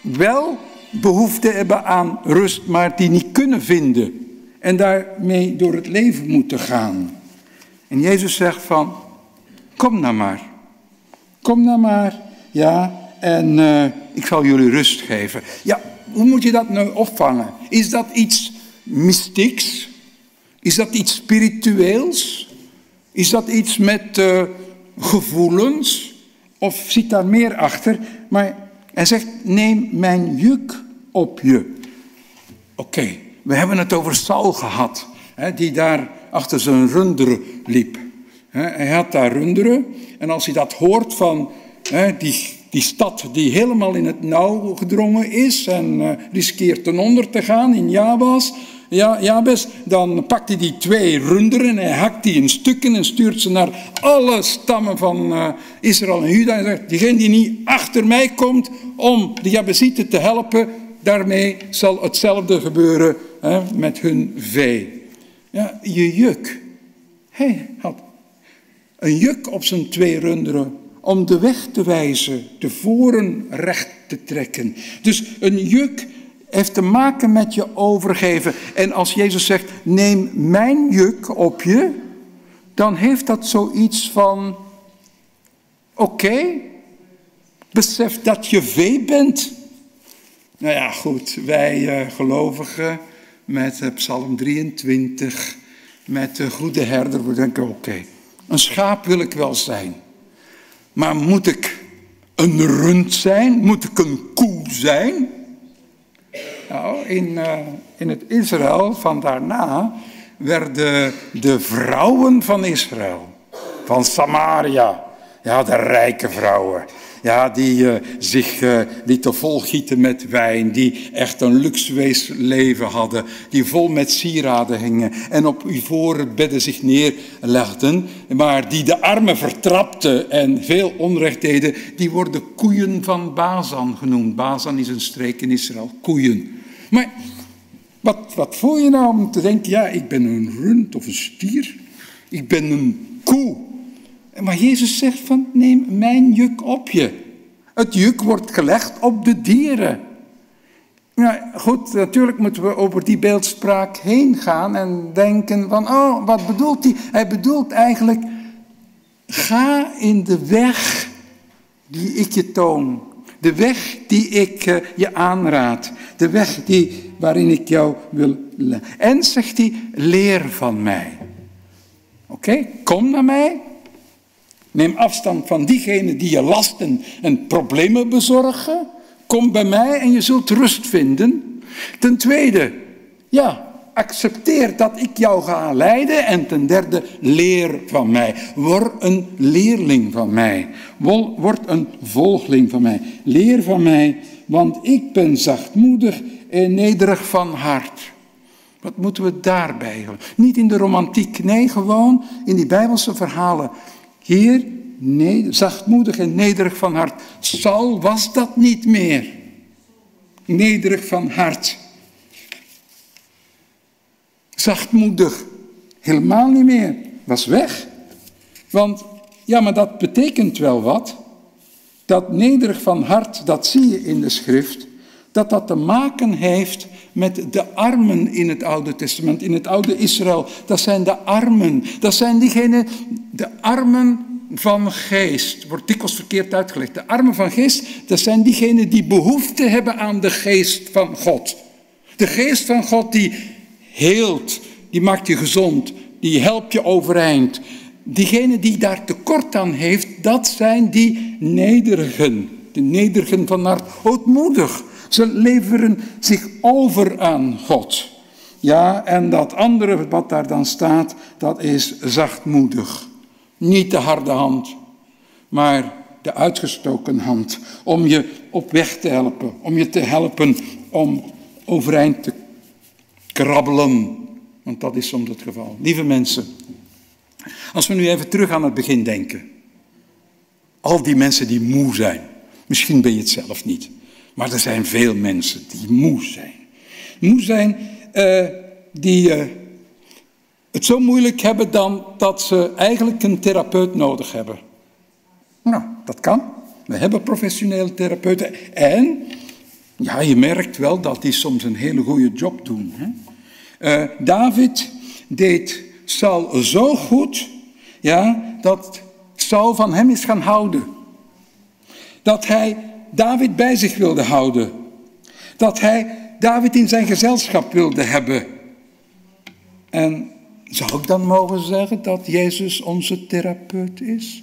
wel behoefte hebben aan rust, maar die niet kunnen vinden. En daarmee door het leven moeten gaan. En Jezus zegt van, kom nou maar. Kom nou maar, ja, en uh, ik zal jullie rust geven. Ja, hoe moet je dat nou opvangen? Is dat iets mystieks? Is dat iets spiritueels? Is dat iets met uh, gevoelens? Of zit daar meer achter? Maar hij zegt, neem mijn juk op je. Oké, we hebben het over Saul gehad, hè, die daar achter zijn runderen liep. Hij had daar runderen en als hij dat hoort van die, die stad die helemaal in het nauw gedrongen is en uh, riskeert ten onder te gaan in Jabas, ja, Jabes, dan pakt hij die twee runderen en hakt die in stukken en stuurt ze naar alle stammen van uh, Israël en Juda. En zegt, diegene die niet achter mij komt om de Jabesieten te helpen, daarmee zal hetzelfde gebeuren hè, met hun vee. Ja, je juk. Hij had een juk op zijn twee runderen om de weg te wijzen, de voren recht te trekken. Dus een juk heeft te maken met je overgeven. En als Jezus zegt, neem mijn juk op je, dan heeft dat zoiets van, oké, besef dat je vee bent. Nou ja, goed, wij uh, gelovigen met uh, Psalm 23, met de goede herder, we denken, oké, een schaap wil ik wel zijn. Maar moet ik een rund zijn? Moet ik een koe zijn? Nou, in, uh, in het Israël van daarna werden de vrouwen van Israël, van Samaria, ja, de rijke vrouwen, ja, die uh, zich uh, lieten volgieten met wijn, die echt een luxueus leven hadden, die vol met sieraden hingen en op ivoren bedden zich neerlegden, maar die de armen vertrapten en veel onrecht deden, die worden koeien van Bazan genoemd. Bazan is een streek in Israël, koeien. Maar wat, wat voel je nou om te denken, ja, ik ben een rund of een stier, ik ben een koe. Maar Jezus zegt van, neem mijn juk op je. Het juk wordt gelegd op de dieren. Nou goed, natuurlijk moeten we over die beeldspraak heen gaan en denken van, oh, wat bedoelt hij? Hij bedoelt eigenlijk, ga in de weg die ik je toon. De weg die ik uh, je aanraad. De weg die, waarin ik jou wil. En zegt hij, leer van mij. Oké, kom naar mij. Neem afstand van diegenen die je lasten en problemen bezorgen. Kom bij mij en je zult rust vinden. Ten tweede, ja, accepteer dat ik jou ga leiden. En ten derde, leer van mij. Word een leerling van mij. Word een volgeling van mij. Leer van mij, want ik ben zachtmoedig en nederig van hart. Wat moeten we daarbij? Niet in de romantiek, nee, gewoon in die Bijbelse verhalen. Heer, nee, zachtmoedig en nederig van hart. Saul was dat niet meer. Nederig van hart. Zachtmoedig. Helemaal niet meer. Was weg. Want, ja, maar dat betekent wel wat. Dat nederig van hart, dat zie je in de schrift. Dat dat te maken heeft met de armen in het Oude Testament, in het Oude Israël. Dat zijn de armen. Dat zijn diegenen, de armen van geest. Wordt dikwijls verkeerd uitgelegd. De armen van geest, dat zijn diegenen die behoefte hebben aan de geest van God. De geest van God die heelt, die maakt je gezond, die helpt je overeind. Diegene die daar tekort aan heeft, dat zijn die nederigen. De nederigen van hart, ootmoedig. Ze leveren zich over aan God. Ja, en dat andere wat daar dan staat, dat is zachtmoedig. Niet de harde hand, maar de uitgestoken hand. Om je op weg te helpen, om je te helpen om overeind te krabbelen. Want dat is soms het geval. Lieve mensen, als we nu even terug aan het begin denken. Al die mensen die moe zijn. Misschien ben je het zelf niet. Maar er zijn veel mensen die moe zijn. Moe zijn, uh, die uh, het zo moeilijk hebben dan dat ze eigenlijk een therapeut nodig hebben. Nou, dat kan. We hebben professionele therapeuten. En ja, je merkt wel dat die soms een hele goede job doen. Hè? Uh, David deed Saul zo goed ja, dat Saul van hem is gaan houden. Dat hij David bij zich wilde houden. Dat hij David in zijn gezelschap wilde hebben. En zou ik dan mogen zeggen dat Jezus onze therapeut is?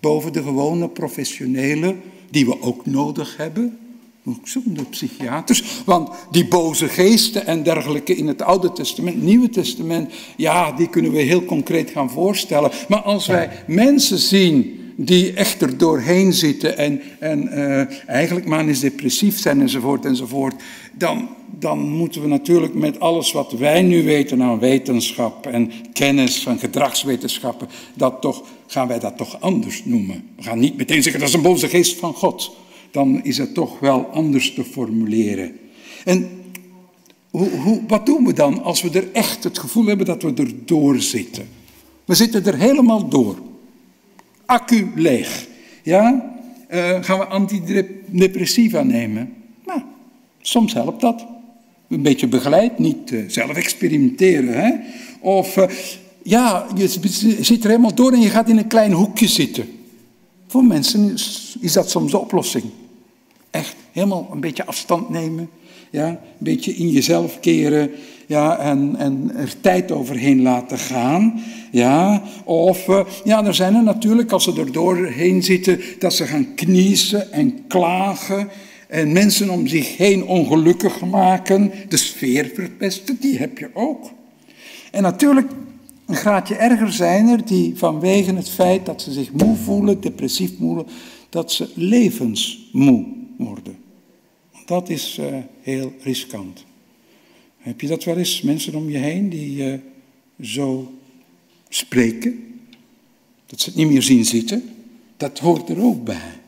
Boven de gewone professionele die we ook nodig hebben? Ook de psychiaters. Want die boze geesten en dergelijke in het Oude Testament, Nieuwe Testament, ja, die kunnen we heel concreet gaan voorstellen. Maar als wij mensen zien die echt er doorheen zitten en, en uh, eigenlijk eens depressief zijn enzovoort enzovoort, dan, dan moeten we natuurlijk met alles wat wij nu weten aan wetenschap en kennis van gedragswetenschappen, dat toch, gaan wij dat toch anders noemen. We gaan niet meteen zeggen dat is een boze geest van God. Dan is het toch wel anders te formuleren. En hoe, hoe, wat doen we dan als we er echt het gevoel hebben dat we er door zitten? We zitten er helemaal door accu leeg. Ja? Uh, gaan we antidepressiva nemen? Nou, soms helpt dat. Een beetje begeleid, niet uh, zelf experimenteren. Hè? Of uh, ja, je zit er helemaal door en je gaat in een klein hoekje zitten. Voor mensen is, is dat soms de oplossing. Echt helemaal een beetje afstand nemen. Ja? Een beetje in jezelf keren ja, en, en er tijd overheen laten gaan. Ja, of uh, ja, er zijn er natuurlijk, als ze er doorheen zitten, dat ze gaan kniezen en klagen en mensen om zich heen ongelukkig maken, de sfeer verpesten, die heb je ook. En natuurlijk, een graadje erger zijn er die vanwege het feit dat ze zich moe voelen, depressief voelen, dat ze levensmoe worden. Dat is uh, heel riskant. Heb je dat wel eens, mensen om je heen die uh, zo spreken? Dat ze het niet meer zien zitten? Dat hoort er ook bij.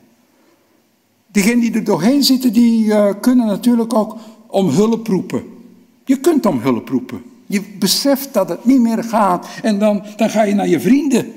Diegenen die er doorheen zitten, die uh, kunnen natuurlijk ook om hulp roepen. Je kunt om hulp roepen. Je beseft dat het niet meer gaat en dan, dan ga je naar je vrienden.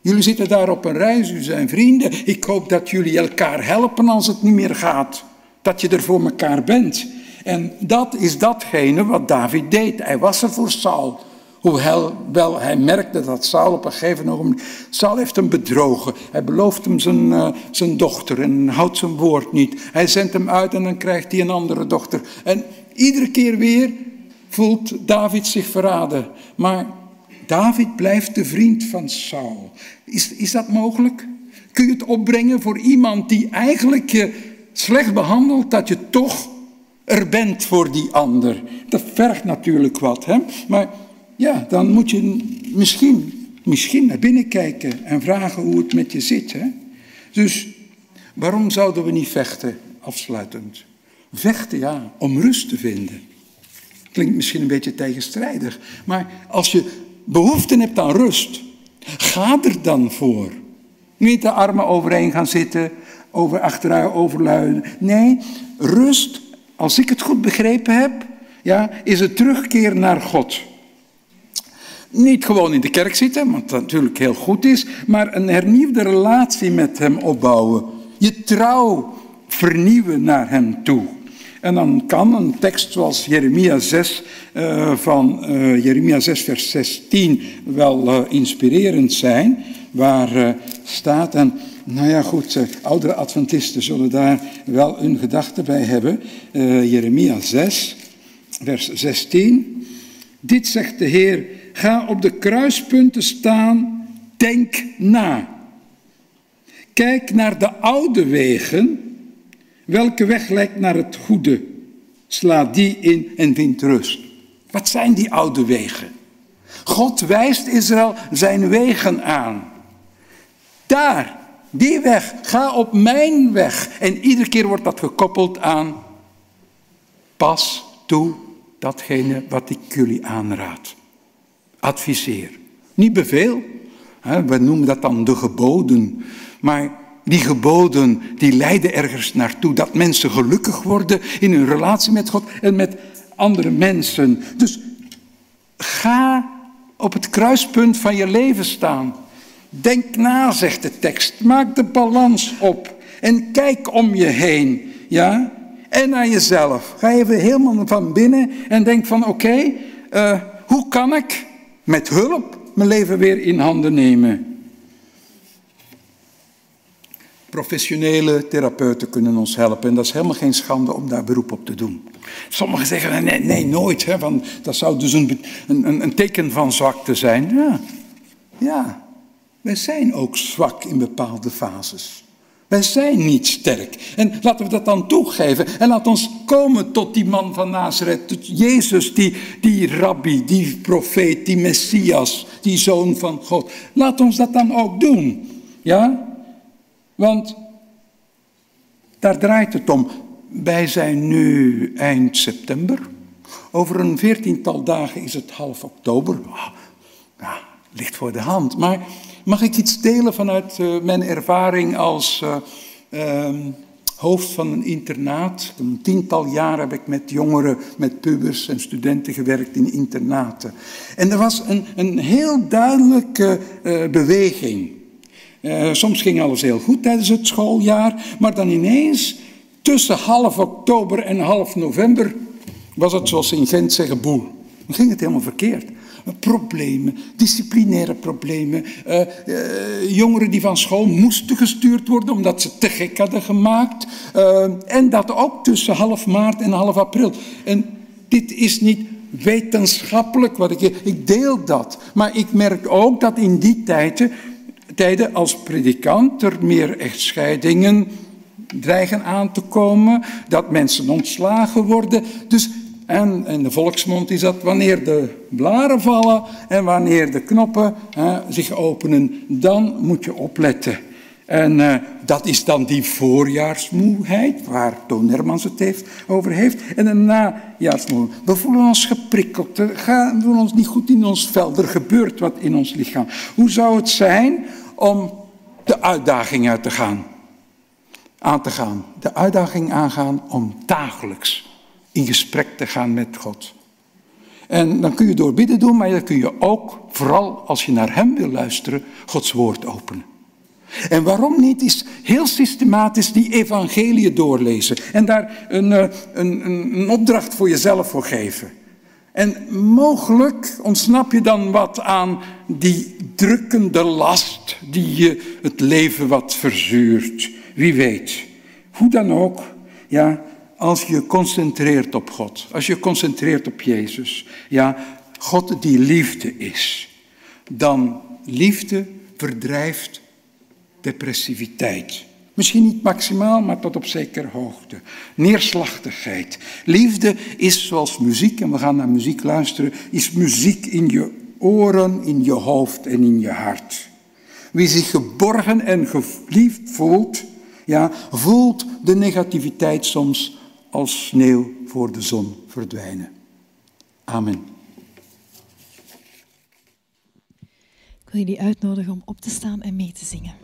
Jullie zitten daar op een reis, u zijn vrienden. Ik hoop dat jullie elkaar helpen als het niet meer gaat. Dat je er voor elkaar bent. En dat is datgene wat David deed. Hij was er voor Saul. Hoewel hij merkte dat Saul op een gegeven moment... Saul heeft hem bedrogen. Hij belooft hem zijn, uh, zijn dochter en houdt zijn woord niet. Hij zendt hem uit en dan krijgt hij een andere dochter. En iedere keer weer voelt David zich verraden. Maar David blijft de vriend van Saul. Is, is dat mogelijk? Kun je het opbrengen voor iemand die eigenlijk je slecht behandelt, dat je toch er bent voor die ander. Dat vergt natuurlijk wat, hè? maar ja, dan moet je misschien, misschien naar binnen kijken en vragen hoe het met je zit. Hè? Dus waarom zouden we niet vechten, afsluitend? Vechten, ja, om rust te vinden. Klinkt misschien een beetje tegenstrijdig, maar als je behoefte hebt aan rust, ga er dan voor. Niet de armen overeen gaan zitten, over achteruit overluiden. Nee, rust als ik het goed begrepen heb, ja, is het terugkeer naar God. Niet gewoon in de kerk zitten, wat natuurlijk heel goed is, maar een hernieuwde relatie met Hem opbouwen. Je trouw vernieuwen naar Hem toe. En dan kan een tekst zoals Jeremia 6 uh, van uh, Jeremia 6 vers 16 wel uh, inspirerend zijn, waar staat en nou ja, goed, eh, oudere Adventisten zullen daar wel hun gedachten bij hebben. Uh, Jeremia 6, vers 16. Dit zegt de Heer, ga op de kruispunten staan, denk na. Kijk naar de oude wegen, welke weg lijkt naar het goede. Sla die in en vind rust. Wat zijn die oude wegen? God wijst Israël zijn wegen aan. Daar die weg, ga op mijn weg. En iedere keer wordt dat gekoppeld aan pas toe datgene wat ik jullie aanraad. Adviseer. Niet beveel. We noemen dat dan de geboden. Maar die geboden, die leiden ergens naartoe. Dat mensen gelukkig worden in hun relatie met God en met andere mensen. Dus ga op het kruispunt van je leven staan. Denk na, zegt de tekst. Maak de balans op. En kijk om je heen. Ja? En naar jezelf. Ga even helemaal van binnen en denk van oké, eh, hoe kan ik met hulp mijn leven weer in handen nemen? Professionele therapeuten kunnen ons helpen en dat is helemaal geen schande om daar beroep op te doen. Sommigen zeggen nee, nee nooit, hè, want dat zou dus een, een, een teken van zwakte zijn. Ja, ja, wij zijn ook zwak in bepaalde fases. Wij zijn niet sterk. En laten we dat dan toegeven. En laat ons komen tot die man van Nazareth. Tot Jezus, die, die rabbi, die profeet, die Messias, die zoon van God. Laat ons dat dan ook doen. Ja? Want daar draait het om. Wij zijn nu eind september. Over een veertiental dagen is het half oktober. Ah, ja, ligt voor de hand. Maar mag ik iets delen vanuit uh, mijn ervaring als uh, uh, hoofd van een internaat? Een tiental jaar heb ik met jongeren, met pubers en studenten gewerkt in internaten. En er was een, een heel duidelijke uh, beweging. soms ging alles heel goed tijdens het schooljaar, maar dan ineens tussen half oktober en half november was het zoals in Gent zeggen boel. Dan ging het helemaal verkeerd. Problemen, disciplinaire problemen. Uh, uh, jongeren die van school moesten gestuurd worden omdat ze te gek hadden gemaakt. Uh, en dat ook tussen half maart en half april. En dit is niet wetenschappelijk wat ik. Ik deel dat. Maar ik merk ook dat in die tijden, tijden als predikant er meer echtscheidingen dreigen aan te komen, dat mensen ontslagen worden. Dus, en in de volksmond is dat wanneer de blaren vallen en wanneer de knoppen hè, zich openen, dan moet je opletten. En uh, dat is dan die voorjaarsmoeheid, waar Toon Hermans het heeft, over heeft. En een najaarsmoeheid. We voelen ons geprikkeld, we voelen ons niet goed in ons vel, er gebeurt wat in ons lichaam. Hoe zou het zijn om de uitdaging uit te gaan? aan te gaan. De uitdaging aangaan om dagelijks in gesprek te gaan met God. En dan kun je door bidden doen, maar dan kun je ook, vooral als je naar Hem wil luisteren, Gods woord openen. En waarom niet is heel systematisch die evangelie doorlezen en daar een, eh, een, een opdracht voor jezelf voor geven. En mogelijk ontsnap je dan wat aan die drukkende last die je het leven wat verzuurt. Wie weet. Hoe dan ook, ja, als je concentreert op God, als je concentreert op Jezus, ja, God die liefde is, dan liefde verdrijft depressiviteit. Misschien niet maximaal, maar tot op zekere hoogte. Neerslachtigheid. Liefde is zoals muziek, en we gaan naar muziek luisteren, is muziek in je oren, in je hoofd en in je hart. Wie zich geborgen en geliefd voelt, ja, voelt de negativiteit soms als sneeuw voor de zon verdwijnen. Amen. Ik wil jullie uitnodigen om op te staan en mee te zingen.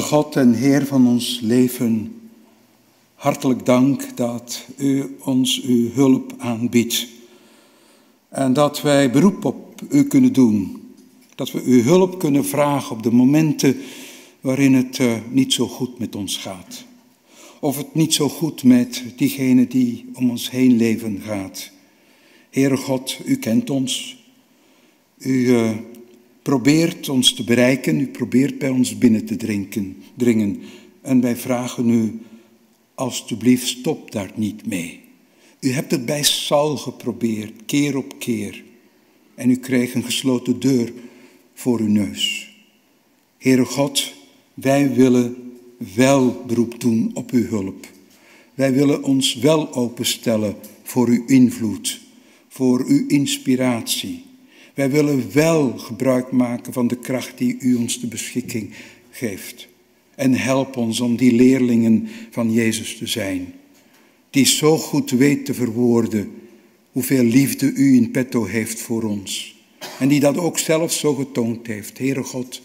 God en Heer van ons leven, hartelijk dank dat u ons uw hulp aanbiedt. En dat wij beroep op u kunnen doen. Dat we uw hulp kunnen vragen op de momenten waarin het uh, niet zo goed met ons gaat. Of het niet zo goed met diegene die om ons heen leven gaat. Heere God, u kent ons. U uh, probeert ons te bereiken, u probeert bij ons binnen te drinken, dringen. En wij vragen u, alstublieft, stop daar niet mee. U hebt het bij Saul geprobeerd, keer op keer. En u kreeg een gesloten deur voor uw neus. Heere God, wij willen wel beroep doen op uw hulp. Wij willen ons wel openstellen voor uw invloed, voor uw inspiratie. Wij willen wel gebruik maken van de kracht die u ons de beschikking geeft. En help ons om die leerlingen van Jezus te zijn, die zo goed weet te verwoorden hoeveel liefde u in petto heeft voor ons. En die dat ook zelf zo getoond heeft. Heere God,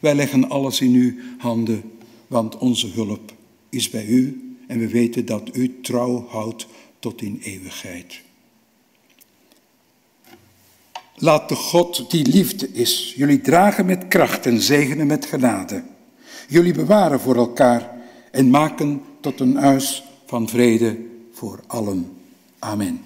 wij leggen alles in uw handen, want onze hulp is bij u en we weten dat u trouw houdt tot in eeuwigheid. Laat de God die liefde is jullie dragen met kracht en zegenen met genade. Jullie bewaren voor elkaar en maken tot een huis van vrede voor allen. Amen.